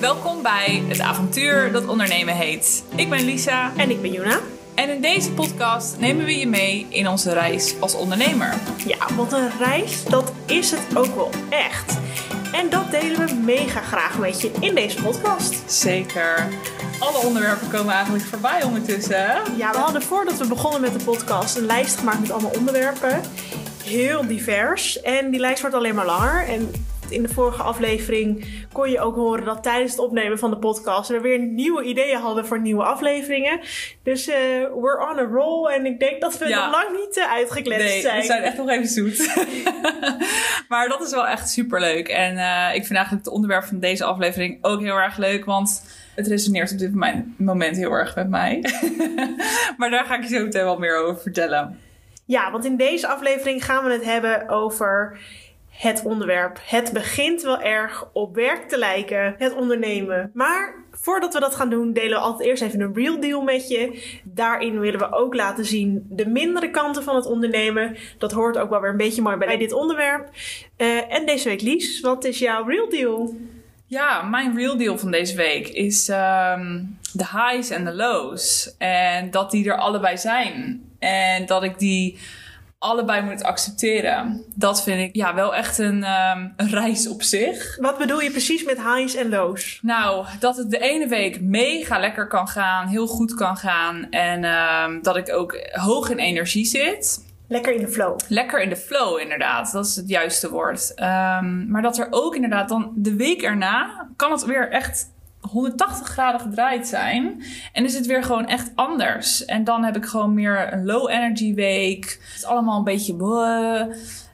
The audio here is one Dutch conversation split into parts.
welkom bij het avontuur dat ondernemen heet. Ik ben Lisa En ik ben Juna. en in deze podcast nemen we je mee in onze reis als ondernemer. Ja, want een reis, dat is het ook wel echt. En dat delen we mega graag met je in deze podcast. Zeker. Alle onderwerpen komen eigenlijk voorbij ondertussen. Ja, we hadden voordat we begonnen met de podcast een lijst gemaakt met allemaal onderwerpen. Heel divers. En die lijst wordt alleen maar langer. En in de vorige aflevering kon je ook horen dat tijdens het opnemen van de podcast we weer nieuwe ideeën hadden voor nieuwe afleveringen. Dus eh, we're on a roll. En ik denk dat we Ja. nog lang niet uh, uitgekletst Nee, zijn. we zijn echt nog even zoet. maar dat is wel echt super leuk. En eh, ik vind eigenlijk het onderwerp van deze aflevering ook heel erg leuk. Want het resoneert op dit moment- moment heel erg met mij. maar daar ga ik je zo meteen wel meer over vertellen. Ja, want in deze aflevering gaan we het hebben over het onderwerp. Het begint wel erg op werk te lijken, het ondernemen. Maar voordat we dat gaan doen, delen we altijd eerst even een real deal met je. Daarin willen we ook laten zien de mindere kanten van het ondernemen. Dat hoort ook wel weer een beetje mooi bij dit onderwerp. Eh, en deze week, Lies, wat is jouw real deal? Ja, mijn real deal van deze week is ehm, de highs en de lows. En dat die er allebei zijn. En dat ik die allebei moet accepteren. Dat vind ik ja, wel echt een, ehm, een reis op zich. Wat bedoel je precies met highs en lows? Nou, dat het de ene week mega lekker kan gaan, heel goed kan gaan. En ehm, dat ik ook hoog in energie zit. Lekker in de flow. Lekker in de flow, inderdaad. Dat is het juiste woord. Ehm, maar dat er ook inderdaad dan de week erna kan het weer echt 180 graden gedraaid zijn. En is het weer gewoon echt anders. En dan heb ik gewoon meer een low energy week. Het is allemaal een beetje bleh.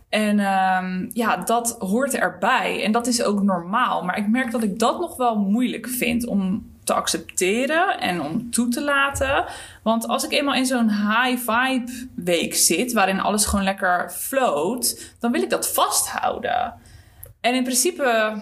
En ehm, ja, dat hoort erbij. En dat is ook normaal. Maar ik merk dat ik dat nog wel moeilijk vind om te accepteren en om toe te laten. Want als ik eenmaal in zo'n high vibe week zit, waarin alles gewoon lekker float, dan wil ik dat vasthouden. En in principe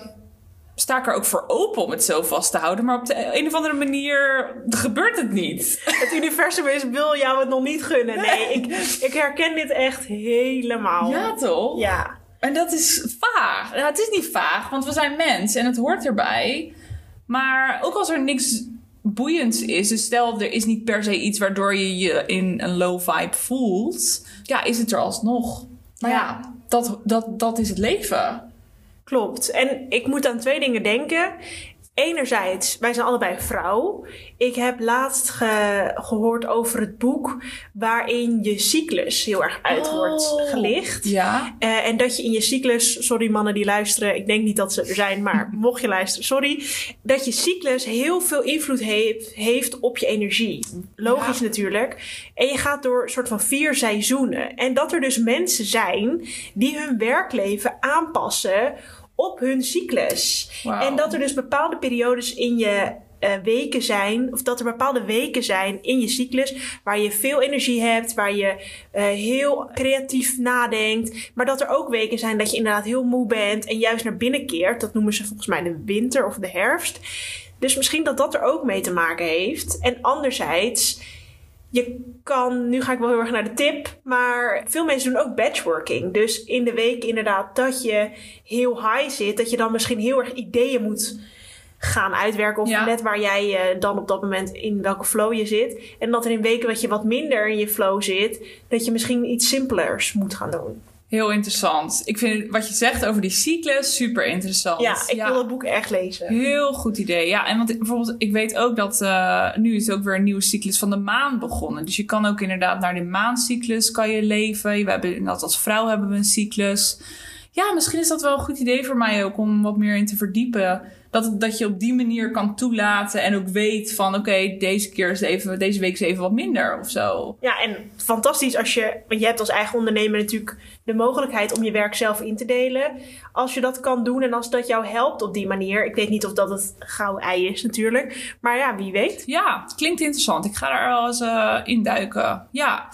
sta ik er ook voor open om het zo vast te houden. Maar op de een of andere manier gebeurt het niet. Het universum is, wil jou het nog niet gunnen. Nee, ik, ik herken dit echt helemaal. Ja, toch? Ja. En dat is vaag. Het is niet vaag, want we zijn mens en het hoort erbij. Maar ook als er niks boeiends is, dus stel er is niet per se iets waardoor je je in een low vibe voelt, ja, is het er alsnog. Maar ja, dat, dat, dat is het leven. Klopt. En ik moet aan twee dingen denken. Enerzijds, wij zijn allebei vrouw. Ik heb laatst ge- gehoord over het boek waarin je cyclus heel erg uit wordt Oh. gelicht. Ja. Eh, en dat je in je cyclus, sorry mannen die luisteren, ik denk niet dat ze er zijn, maar mocht je luisteren, sorry. Dat je cyclus heel veel invloed heeft, heeft op je energie. Logisch Ja. natuurlijk. En je gaat door een soort van vier seizoenen. En dat er dus mensen zijn die hun werkleven aanpassen op hun cyclus. En dat er dus bepaalde periodes in je eh, weken zijn, of dat er bepaalde weken zijn in je cyclus waar je veel energie hebt, waar je eh, heel creatief nadenkt, maar dat er ook weken zijn dat je inderdaad heel moe bent en juist naar binnen keert. Dat noemen ze volgens mij de winter of de herfst. Dus misschien dat dat er ook mee te maken heeft. En anderzijds, je kan, nu ga ik wel heel erg naar de tip, maar veel mensen doen ook batchworking. Dus in de week inderdaad dat je heel high zit, dat je dan misschien heel erg ideeën moet gaan uitwerken. Of Ja. net waar jij eh, dan op dat moment in welke flow je zit. En dat er in weken dat je wat minder in je flow zit, dat je misschien iets simpelers moet gaan doen. Heel interessant. Ik vind wat je zegt over die cyclus super interessant. Ja, ik wil het boek echt lezen. Heel goed idee. Ja, en want ik- bijvoorbeeld, ik weet ook dat eh, nu is ook weer een nieuwe cyclus van de maan begonnen. Dus je kan ook inderdaad naar de maancyclus kan je leven. We hebben inderdaad als vrouw hebben we een cyclus. Ja, misschien is dat wel een goed idee voor mij ook om wat meer in te verdiepen. Dat, dat je op die manier kan toelaten en ook weet van oké, deze keer is even, deze week is even wat minder of zo. Ja, en fantastisch als je, want je hebt als eigen ondernemer natuurlijk de mogelijkheid om je werk zelf in te delen. Als je dat kan doen en als dat jou helpt op die manier. Ik weet niet of dat het gouden ei is natuurlijk, maar ja, wie weet. Ja, klinkt interessant. Ik ga daar wel eens eh, induiken. Ja.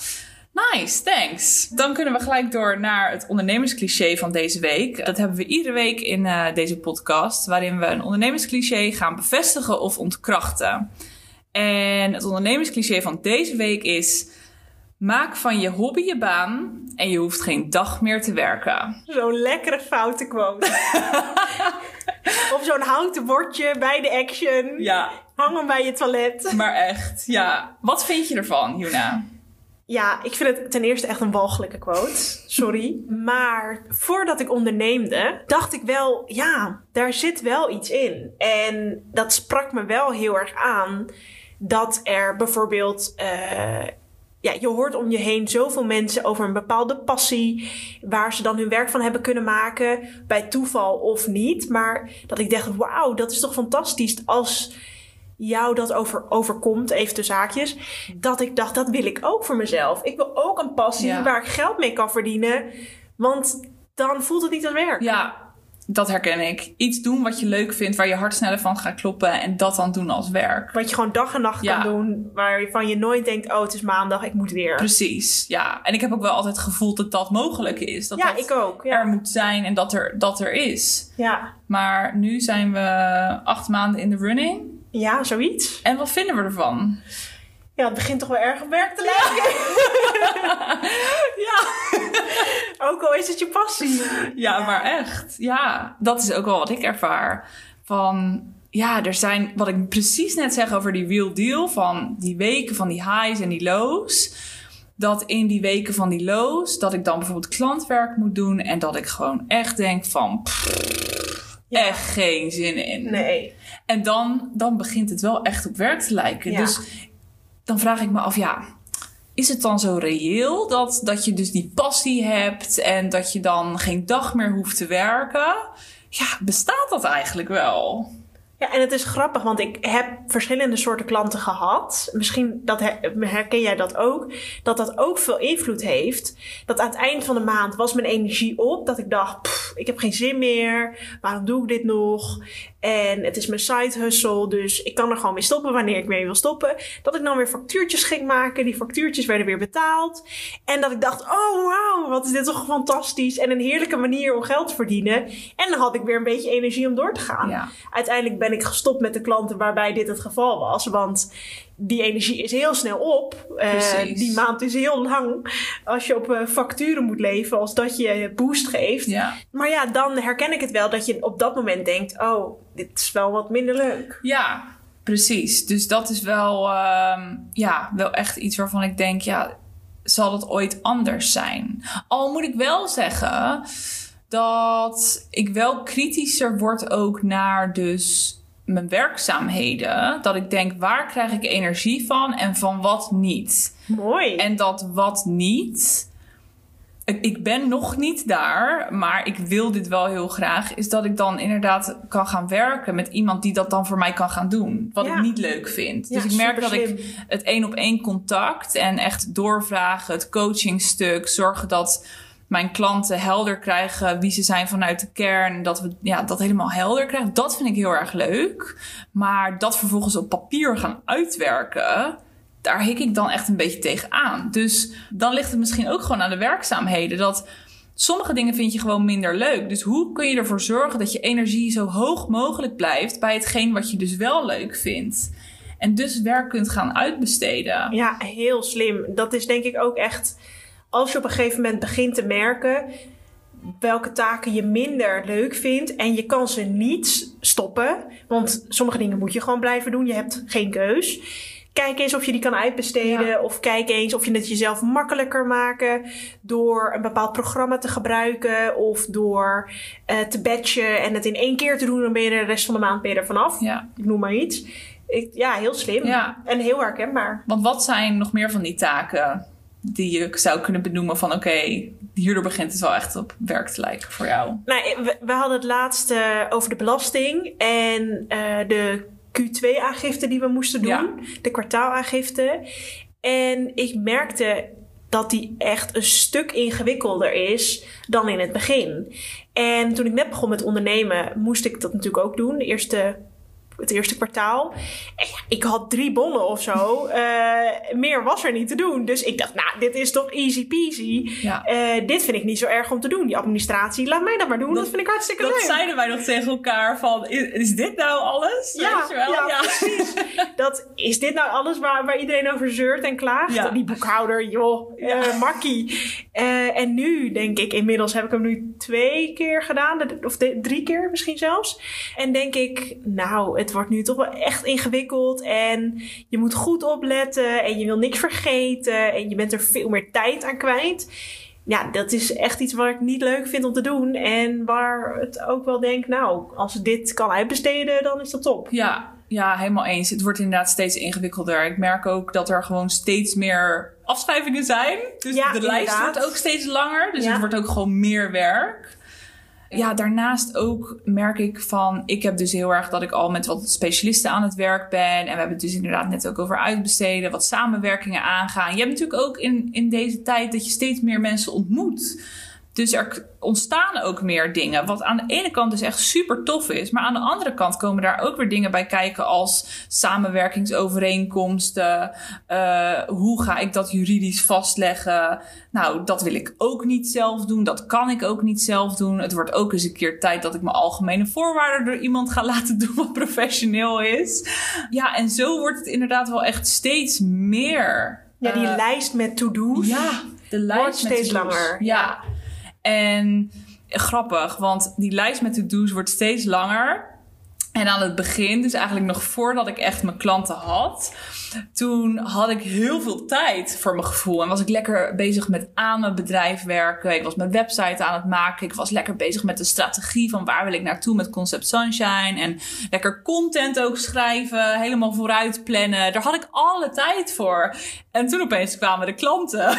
Nice, thanks. Dan kunnen we gelijk door naar het ondernemerscliché van deze week. Dat hebben we iedere week in eh, deze podcast, waarin we een ondernemerscliché gaan bevestigen of ontkrachten. En het ondernemerscliché van deze week is: maak van je hobby je baan en je hoeft geen dag meer te werken. Zo'n lekkere foute quote. Op zo'n houten bordje bij de action. Ja, Hangen bij je toilet. maar echt. Ja. Wat vind je ervan, Juna? Ja, ik vind het ten eerste echt een walgelijke quote. Sorry. Maar voordat ik onderneemde, dacht ik wel, ja, daar zit wel iets in. En dat sprak me wel heel erg aan. Dat er bijvoorbeeld. eh, ja, je hoort om je heen zoveel mensen over een bepaalde passie. Waar ze dan hun werk van hebben kunnen maken. Bij toeval of niet. Maar dat ik dacht, wauw, dat is toch fantastisch als jou dat over, overkomt, even tussen haakjes. Dat ik dacht, dat wil ik ook voor mezelf. Ik wil ook een passie Ja. waar ik geld mee kan verdienen. Want dan voelt het niet als werk. Ja, dat herken ik. Iets doen wat je leuk vindt, waar je hart sneller van gaat kloppen en dat dan doen als werk. Wat je gewoon dag en nacht Ja. kan doen. Waarvan je nooit denkt, oh het is maandag, ik moet weer. Precies, ja. En ik heb ook wel altijd gevoeld dat dat mogelijk is. Dat ja, dat ik ook. Ja. er moet zijn en dat er, dat er is. ja. Maar nu zijn we acht maanden in de running. Ja, zoiets. En wat vinden we ervan? Ja, het begint toch wel erg op werk te lijken. Ja. ook al is het je passie. Ja, maar echt. Ja, dat is ook wel wat ik ervaar. Van, ja, er zijn, wat ik precies net zeg over die real deal, van die weken van die highs en die lows. Dat in die weken van die lows, dat ik dan bijvoorbeeld klantwerk moet doen en dat ik gewoon echt denk van, pff, Ja. echt geen zin in. Nee. En dan, dan begint het wel echt op werk te lijken. Ja. Dus dan vraag ik me af, ja, is het dan zo reëel dat, dat je dus die passie hebt en dat je dan geen dag meer hoeft te werken? Ja, bestaat dat eigenlijk wel? Ja, en het is grappig, want ik heb verschillende soorten klanten gehad. Misschien dat her- herken jij dat ook. Dat dat ook veel invloed heeft. Dat aan het eind van de maand was mijn energie op. Dat ik dacht, "Pff, ik heb geen zin meer. Waarom doe ik dit nog? En het is mijn side hustle, dus ik kan er gewoon mee stoppen wanneer ik mee wil stoppen. Dat ik dan weer factuurtjes ging maken. Die factuurtjes werden weer betaald. En dat ik dacht, oh wauw, wat is dit toch fantastisch. En een heerlijke manier om geld te verdienen. En dan had ik weer een beetje energie om door te gaan. Ja. Uiteindelijk ben ik gestopt met de klanten waarbij dit het geval was. Want die energie is heel snel op. Precies. die maand is heel lang. Als je op eh, facturen moet leven, als dat je boost geeft. Ja. Maar ja, dan herken ik het wel dat je op dat moment denkt: oh, dit is wel wat minder leuk. Ja, precies. Dus dat is wel, ehm, ja, wel echt iets waarvan ik denk, ja, zal het ooit anders zijn? Al moet ik wel zeggen dat ik wel kritischer word ook naar dus mijn werkzaamheden. Dat ik denk, waar krijg ik energie van en van wat niet? Mooi. En dat wat niet. Ik, ik ben nog niet daar, maar ik wil dit wel heel graag. Is dat ik dan inderdaad kan gaan werken met iemand die dat dan voor mij kan gaan doen. Wat Ja. ik niet leuk vind. Ja, dus ik merk dat ik het één op één contact en echt doorvragen, het coachingstuk, zorgen dat mijn klanten helder krijgen wie ze zijn vanuit de kern. Dat we ja, dat helemaal helder krijgen. Dat vind ik heel erg leuk. Maar dat vervolgens op papier gaan uitwerken daar hik ik dan echt een beetje tegenaan. Dus dan ligt het misschien ook gewoon aan de werkzaamheden. Dat sommige dingen vind je gewoon minder leuk. Dus hoe kun je ervoor zorgen dat je energie zo hoog mogelijk blijft bij hetgeen wat je dus wel leuk vindt? En dus werk kunt gaan uitbesteden. Ja, heel slim. Dat is denk ik ook echt. Als je op een gegeven moment begint te merken welke taken je minder leuk vindt en je kan ze niet stoppen, want sommige dingen moet je gewoon blijven doen. Je hebt geen keus. Kijk eens of je die kan uitbesteden. Ja. Of kijk eens of je het jezelf makkelijker maken door een bepaald programma te gebruiken. Of door eh, te batchen en het in één keer te doen. Dan ben je de rest van de maand ben je er vanaf. Ja. Ik noem maar iets. Ik, ja, heel slim. Ja. En heel herkenbaar. Want wat zijn nog meer van die taken die je zou kunnen benoemen van oké, hierdoor begint het wel echt op werk te lijken voor jou? Nou, we, we hadden het laatst eh, over de belasting en eh, de Q2-aangifte die we moesten doen, Ja. de kwartaalaangifte. En ik merkte dat die echt een stuk ingewikkelder is dan in het begin. En toen ik net begon met ondernemen, moest ik dat natuurlijk ook doen. De eerste het eerste kwartaal. En ja, ik had drie bonnen of zo. Eh, meer was er niet te doen. Dus ik dacht, nou, dit is toch easy peasy. Ja. Eh, dit vind ik niet zo erg om te doen. Die administratie, laat mij dat maar doen. Dat, vind ik hartstikke Dat leuk. zeiden wij nog tegen elkaar van, is, is dit nou alles? Ja, wel? ja, precies. Dat, is dit nou alles waar, waar iedereen over zeurt en klaagt? Ja. Die boekhouder, joh, Ja. eh, makkie. En nu denk ik, inmiddels heb ik hem nu twee keer gedaan. Of de- drie keer misschien zelfs. En denk ik, nou, het wordt nu toch wel echt ingewikkeld. En je moet goed opletten. En je wil niks vergeten. En je bent er veel meer tijd aan kwijt. Ja, dat is echt iets wat ik niet leuk vind om te doen. En waar het ook wel denk, nou, als ik dit kan uitbesteden, dan is dat top. Ja, ja, helemaal eens. Het wordt inderdaad steeds ingewikkelder. Ik merk ook dat er gewoon steeds meer afschrijvingen zijn. Dus Ja, de lijst wordt ook steeds langer. Dus Ja. het wordt ook gewoon meer werk. Ja, daarnaast ook merk ik van... Ik heb dus heel erg dat ik al met wat specialisten aan het werk ben. En we hebben het dus inderdaad net ook over uitbesteden. Wat samenwerkingen aangaan. Je hebt natuurlijk ook in, in deze tijd dat je steeds meer mensen ontmoet. Dus er ontstaan ook meer dingen. Wat aan de ene kant dus echt super tof is. Maar aan de andere kant komen daar ook weer dingen bij kijken als samenwerkingsovereenkomsten. Eh, hoe ga ik dat juridisch vastleggen? Nou, dat wil ik ook niet zelf doen. Dat kan ik ook niet zelf doen. Het wordt ook eens een keer tijd dat ik mijn algemene voorwaarden door iemand ga laten doen wat professioneel is. Ja, en zo wordt het inderdaad wel echt steeds meer. Ja, die Eh, lijst met to-do's. ja, de lijst Wordt steeds langer, ja. En grappig, want die lijst met to-do's wordt steeds langer. En aan het begin, dus eigenlijk nog voordat ik echt mijn klanten had, toen had ik heel veel tijd voor mijn gevoel. En was ik lekker bezig met aan mijn bedrijf werken. Ik was mijn website aan het maken. Ik was lekker bezig met de strategie van waar wil ik naartoe met Concept Sunshine. En lekker content ook schrijven, helemaal vooruit plannen. Daar had ik alle tijd voor. En toen opeens kwamen de klanten.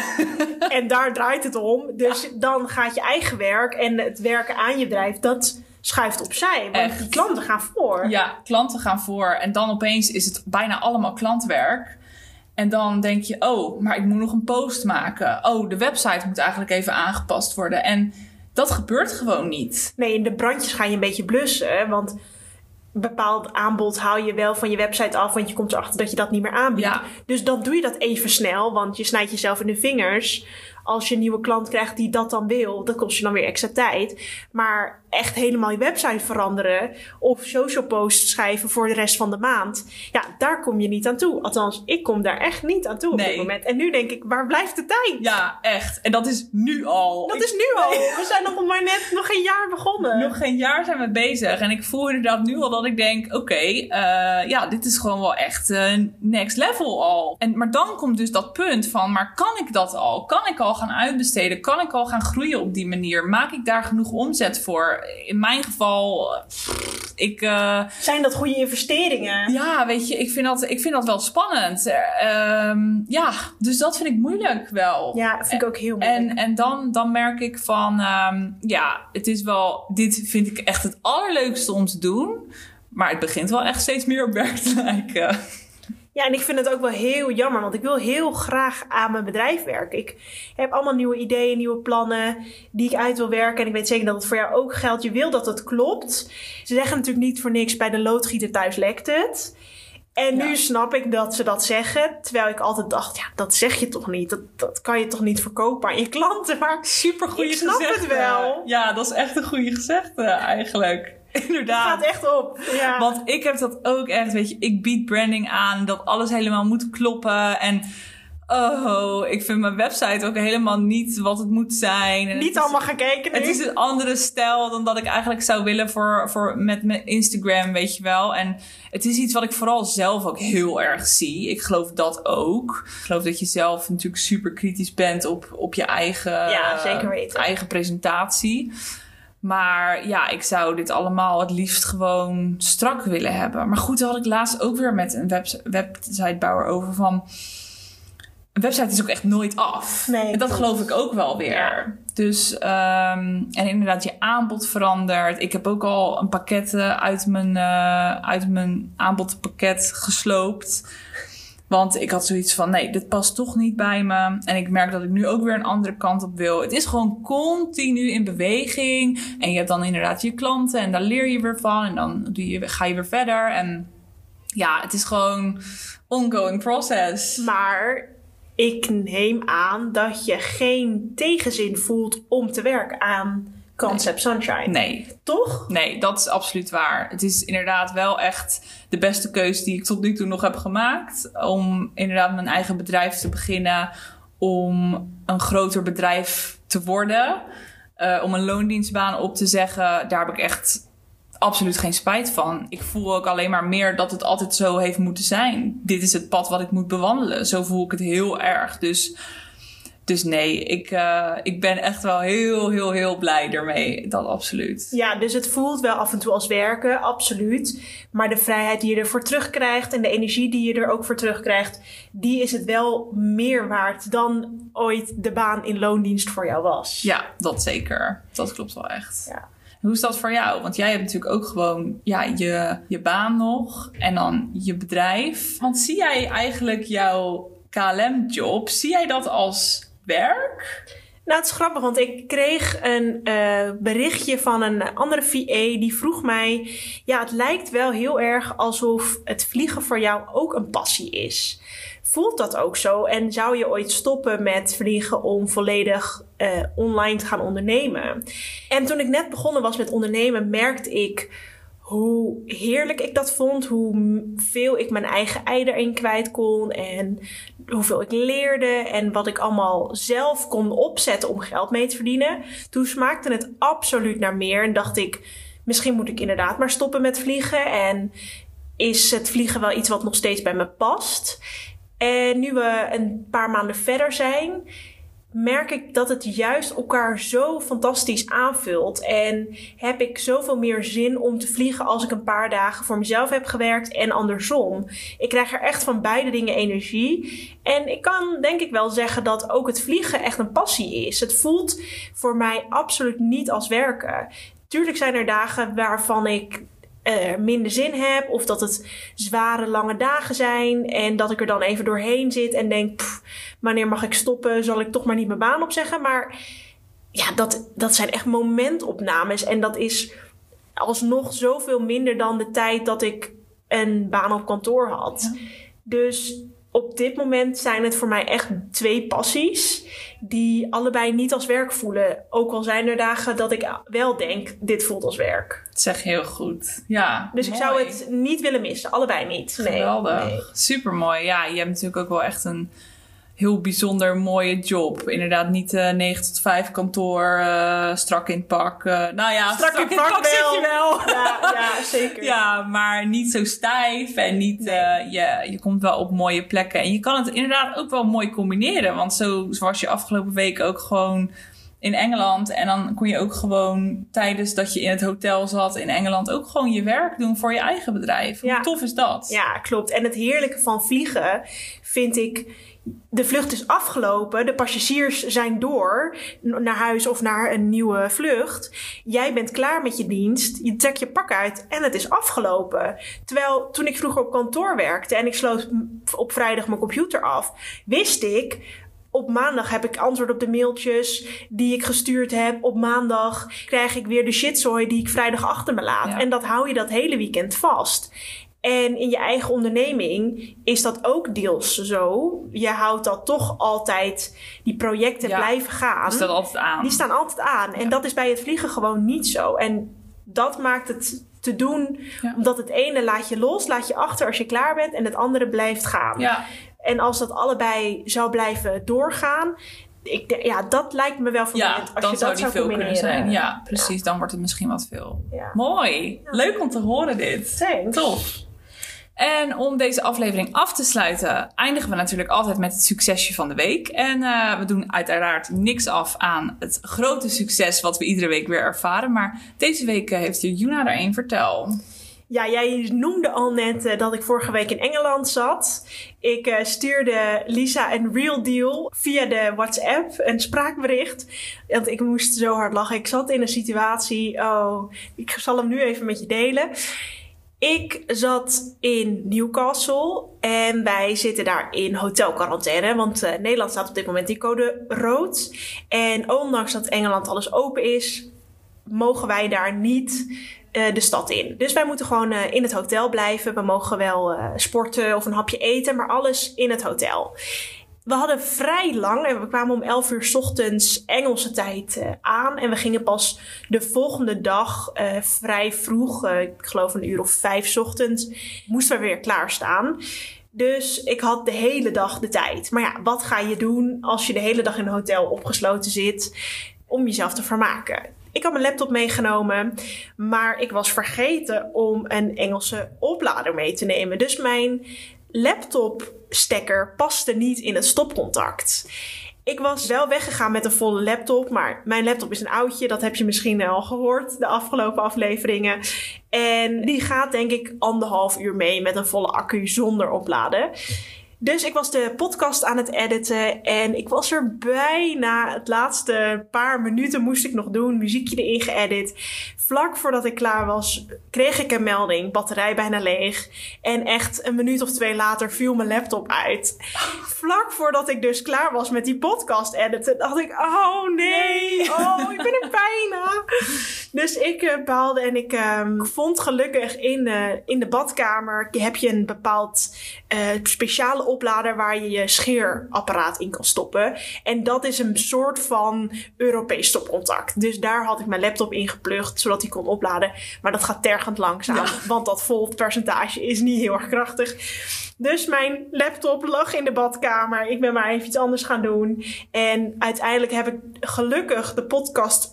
En daar draait het om. Dus dan gaat je eigen werk en het werken aan je bedrijf, dat schuift opzij. Want die klanten gaan voor. Ja, klanten gaan voor. En dan opeens is het bijna allemaal klantwerk. En dan denk je, oh, maar ik moet nog een post maken. Oh, de website moet eigenlijk even aangepast worden. En dat gebeurt gewoon niet. Nee, in de brandjes ga je een beetje blussen. Want een bepaald aanbod haal je wel van je website af. Want je komt erachter dat je dat niet meer aanbiedt. Ja. Dus dan doe je dat even snel. Want je snijdt jezelf in de vingers. Als je een nieuwe klant krijgt die dat dan wil. Dat kost je dan weer extra tijd. Maar echt helemaal je website veranderen. Of social posts schrijven voor de rest van de maand. Ja, daar kom je niet aan toe. Althans, ik kom daar echt niet aan toe op Nee. dit moment. En nu denk ik, waar blijft de tijd? Ja, echt. En dat is nu al. Dat Ik- is nu al. We zijn nog maar net nog een jaar begonnen. Nog geen jaar zijn we bezig. En ik voel inderdaad nu al dat ik denk: oké, eh, ja, dit is gewoon wel echt eh, next level al. En, maar dan komt dus dat punt van: maar kan ik dat al? Kan ik al gaan uitbesteden? Kan ik al gaan groeien op die manier? Maak ik daar genoeg omzet voor? In mijn geval, eh, pff, ik. eh, Zijn dat goede investeringen? ja, weet je, ik vind dat, ik vind dat wel spannend. Eh, ehm, ja, dus dat vind ik moeilijk wel. Ja, vind ik ook heel moeilijk. En, en dan, dan merk ik van, ehm, ja, het is wel, dit vind ik echt het allerleukste om te doen. Maar het begint wel echt steeds meer op werk te lijken. Ja, en ik vind het ook wel heel jammer, want ik wil heel graag aan mijn bedrijf werken. Ik heb allemaal nieuwe ideeën, nieuwe plannen die ik uit wil werken. En ik weet zeker dat het voor jou ook geldt. Je wil dat het klopt. Ze zeggen natuurlijk niet voor niks bij de loodgieter thuis lekt het. En nu snap ik dat ze dat zeggen. Terwijl ik altijd dacht, ja, dat zeg je toch niet? Dat, dat kan je toch niet verkopen aan je klanten? Maar Super goede Ik snap het wel. Ja, dat is echt een goede gezegde eigenlijk. het Inderdaad. gaat echt op. Ja. Want ik heb dat ook echt, weet je, ik bied branding aan, dat alles helemaal moet kloppen. En oh, ik vind mijn website ook helemaal niet wat het moet zijn. En het niet is- allemaal gaan kijken nu. Het is een andere stijl dan dat ik eigenlijk zou willen voor, voor met mijn Instagram, weet je wel. En het is iets wat ik vooral zelf ook heel erg zie. Ik geloof dat ook. Ik geloof dat je zelf natuurlijk super kritisch bent op, op je eigen, Ja, zeker weten. eigen presentatie. Maar ja, ik zou dit allemaal het liefst gewoon strak willen hebben. Maar goed, daar had ik laatst ook weer met een webs- websitebouwer over van... Een website is ook echt nooit af. Nee, en dat geloof ik ook wel weer. Ja. Dus, ehm, en inderdaad, je aanbod verandert. Ik heb ook al een pakket eh, uit mijn, eh, uit mijn aanbodpakket gesloopt. Want ik had zoiets van, nee, dit past toch niet bij me. En ik merk dat ik nu ook weer een andere kant op wil. Het is gewoon continu in beweging. En je hebt dan inderdaad je klanten en daar leer je weer van. En dan doe je, ga je weer verder. En ja, het is gewoon ongoing process. Maar ik neem aan dat je geen tegenzin voelt om te werken aan Concept Sunshine. Nee, Toch? Nee, dat is absoluut waar. Het is inderdaad wel echt de beste keuze die ik tot nu toe nog heb gemaakt. Om inderdaad mijn eigen bedrijf te beginnen. Om een groter bedrijf te worden. Uh, om een loondienstbaan op te zeggen. Daar heb ik echt absoluut geen spijt van. Ik voel ook alleen maar meer dat het altijd zo heeft moeten zijn. Dit is het pad wat ik moet bewandelen. Zo voel ik het heel erg. Dus dus nee, ik, uh, ik ben echt wel heel, heel, heel blij ermee. Dat absoluut. Ja, dus het voelt wel af en toe als werken, absoluut. Maar de vrijheid die je ervoor terugkrijgt en de energie die je er ook voor terugkrijgt, die is het wel meer waard dan ooit de baan in loondienst voor jou was. Ja, dat zeker. Dat klopt wel echt. Ja. Hoe is dat voor jou? Want jij hebt natuurlijk ook gewoon ja, je, je baan nog en dan je bedrijf. Want zie jij eigenlijk jouw KLM-job, zie jij dat als werk? Nou, het is grappig, want ik kreeg een uh, berichtje van een andere VA die vroeg mij: Ja, het lijkt wel heel erg alsof het vliegen voor jou ook een passie is. Voelt dat ook zo? En zou je ooit stoppen met vliegen om volledig uh, online te gaan ondernemen? En toen ik net begonnen was met ondernemen, merkte ik hoe heerlijk ik dat vond, hoe veel ik mijn eigen ei erin kwijt kon en hoeveel ik leerde en wat ik allemaal zelf kon opzetten om geld mee te verdienen. Toen smaakte het absoluut naar meer en dacht ik, misschien moet ik inderdaad maar stoppen met vliegen en is het vliegen wel iets wat nog steeds bij me past. En nu we een paar maanden verder zijn, merk ik dat het juist elkaar zo fantastisch aanvult. En heb ik zoveel meer zin om te vliegen als ik een paar dagen voor mezelf heb gewerkt en andersom. Ik krijg er echt van beide dingen energie. En ik kan denk ik wel zeggen dat ook het vliegen echt een passie is. Het voelt voor mij absoluut niet als werken. Tuurlijk zijn er dagen waarvan ik uh, minder zin heb. Of dat het zware, lange dagen zijn. En dat ik er dan even doorheen zit en denk: wanneer mag ik stoppen? Zal ik toch maar niet mijn baan opzeggen? Maar ja, dat, dat zijn echt momentopnames. En dat is alsnog zoveel minder dan de tijd dat ik een baan op kantoor had. Dus op dit moment zijn het voor mij echt twee passies. Die allebei niet als werk voelen. Ook al zijn er dagen dat ik wel denk, dit voelt als werk. Dat zeg heel goed. Ja. Dus mooi. ik zou het niet willen missen. Allebei niet. Nee, Geweldig. nee. Super mooi. Ja, je hebt natuurlijk ook wel echt een heel bijzonder mooie job. Inderdaad, niet uh, 9 tot 5 kantoor, uh, strak in het pak. Uh, nou ja, Strak in het pak zit wel. je wel. Ja, ja, zeker. Ja, maar niet zo stijf en niet, Nee. eh, je, je komt wel op mooie plekken. En je kan het inderdaad ook wel mooi combineren. Want zo was je afgelopen week ook gewoon in Engeland. En dan kon je ook gewoon tijdens dat je in het hotel zat in Engeland ook gewoon je werk doen voor je eigen bedrijf. Hoe Ja. tof is dat? Ja, klopt. En het heerlijke van vliegen vind ik. De vlucht is afgelopen, de passagiers zijn door naar huis of naar een nieuwe vlucht. Jij bent klaar met je dienst, je trekt je pak uit en het is afgelopen. Terwijl toen ik vroeger op kantoor werkte en ik sloot op vrijdag mijn computer af, wist ik. Op maandag heb ik antwoord op de mailtjes die ik gestuurd heb. Op maandag krijg ik weer de shitzooi die ik vrijdag achter me laat. Ja. En dat hou je dat hele weekend vast. En in je eigen onderneming is dat ook deels zo. Je houdt dat toch altijd, die projecten Ja. blijven gaan. Die staat altijd aan. Die staan altijd aan. En dat is bij het vliegen gewoon niet zo. En dat maakt het te doen, Ja. omdat het ene laat je los, laat je achter als je klaar bent. En het andere blijft gaan. Ja, En als dat allebei zou blijven doorgaan. Ik, denk- ja, dat lijkt me wel ja vermoeiend. als dan je zou dat die zou veel kunnen zijn. Ja, precies. Dan wordt het misschien wat veel. Ja. Mooi. Leuk om te horen dit. Thanks. Tof. En om deze aflevering af te sluiten, eindigen we natuurlijk altijd met het succesje van de week. En eh, we doen uiteraard niks af aan het grote succes wat we iedere week weer ervaren. Maar deze week eh, heeft Juna er een. Vertel. Ja, jij noemde al net eh, dat ik vorige week in Engeland zat. Ik stuurde Lisa een real deal via de WhatsApp, een spraakbericht. Want ik moest zo hard lachen. Ik zat in een situatie, oh, ik zal hem nu even met je delen. Ik zat in Newcastle en wij zitten daar in hotelquarantaine. Want uh, Nederland staat op dit moment in code rood. En ondanks dat Engeland alles open is, mogen wij daar niet uh, de stad in. Dus wij moeten gewoon uh, in het hotel blijven. We mogen wel sporten of een hapje eten, maar alles in het hotel. We hadden vrij lang en we kwamen om 11 uur s ochtends Engelse tijd uh, aan. En we gingen pas de volgende dag uh, vrij vroeg, uh, ik geloof een uur of vijf s ochtends, moesten we weer klaarstaan. Dus ik had de hele dag de tijd. Maar ja, wat ga je doen als je de hele dag in een hotel opgesloten zit om jezelf te vermaken? Ik had mijn laptop meegenomen, maar ik was vergeten om een Engelse oplader mee te nemen. Dus mijn laptopstekker paste niet in het stopcontact. Ik was wel weggegaan met een volle laptop, maar mijn laptop is een oudje. Dat heb je misschien al gehoord de afgelopen afleveringen. En die gaat denk ik anderhalf uur mee met een volle accu zonder opladen. Dus ik was de podcast aan het editen en ik was er bijna. Het laatste paar minuten moest ik nog doen, muziekje erin geëdit. Vlak voordat ik klaar was, kreeg ik een melding, batterij bijna leeg. En echt een minuut of twee later viel mijn laptop uit. Vlak voordat ik dus klaar was met die podcast editen, dacht ik, oh nee, oh ik ben er bijna. Dus ik uh, baalde en ik uh, vond gelukkig in, uh, in de badkamer, heb je een bepaald uh, speciale oplader waar je je scheerapparaat in kan stoppen. En dat is een soort van Europees stopcontact. Dus daar had ik mijn laptop in geplucht, zodat hij kon opladen. Maar dat gaat tergend langzaam, ja. want dat voltpercentage is niet heel erg krachtig. Dus mijn laptop lag in de badkamer. Ik ben maar even iets anders gaan doen. En uiteindelijk heb ik gelukkig de podcast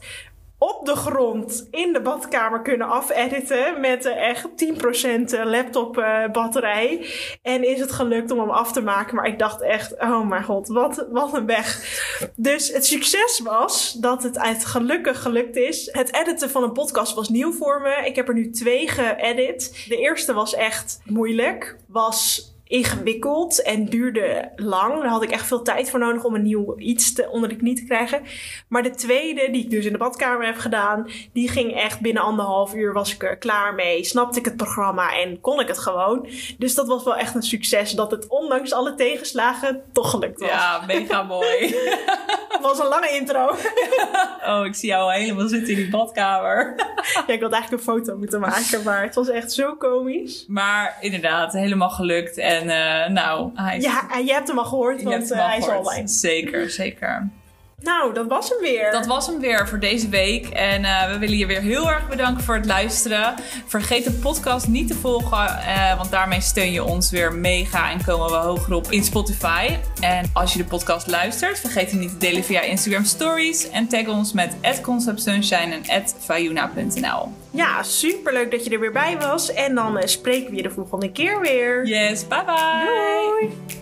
op de grond in de badkamer kunnen afediten met echt 10% laptop uh, batterij. En is het gelukt om hem af te maken. Maar ik dacht echt, oh mijn god, wat, wat een weg. Dus het succes was dat het uit gelukkig gelukt is. Het editen van een podcast was nieuw voor me. Ik heb er nu twee geëdit. De eerste was echt moeilijk. Was ingewikkeld en duurde lang. Daar had ik echt veel tijd voor nodig om een nieuw iets te, onder de knie te krijgen. Maar de tweede, die ik dus in de badkamer heb gedaan, die ging echt binnen anderhalf uur was ik er klaar mee. Snapte ik het programma en kon ik het gewoon. Dus dat was wel echt een succes dat het ondanks alle tegenslagen toch gelukt was. Ja, mega mooi. was een lange intro. oh, ik zie jou al helemaal zitten in die badkamer. ja, ik had eigenlijk een foto moeten maken, maar het was echt zo komisch. Maar inderdaad, helemaal gelukt. En en uh, nou, hij is... Ja, en je hebt hem al gehoord, want uh, hij is online. Zeker, zeker. Nou, dat was hem weer. Dat was hem weer voor deze week. En uh, we willen je weer heel erg bedanken voor het luisteren. Vergeet de podcast niet te volgen, uh, want daarmee steun je ons weer mega en komen we hoger op in Spotify. En als je de podcast luistert, vergeet hem niet te delen via Instagram Stories. En tag ons met conceptsunshine en @fayuna.nl. Ja, superleuk dat je er weer bij was. En dan uh, spreken we je de volgende keer weer. Yes, bye bye. Doei.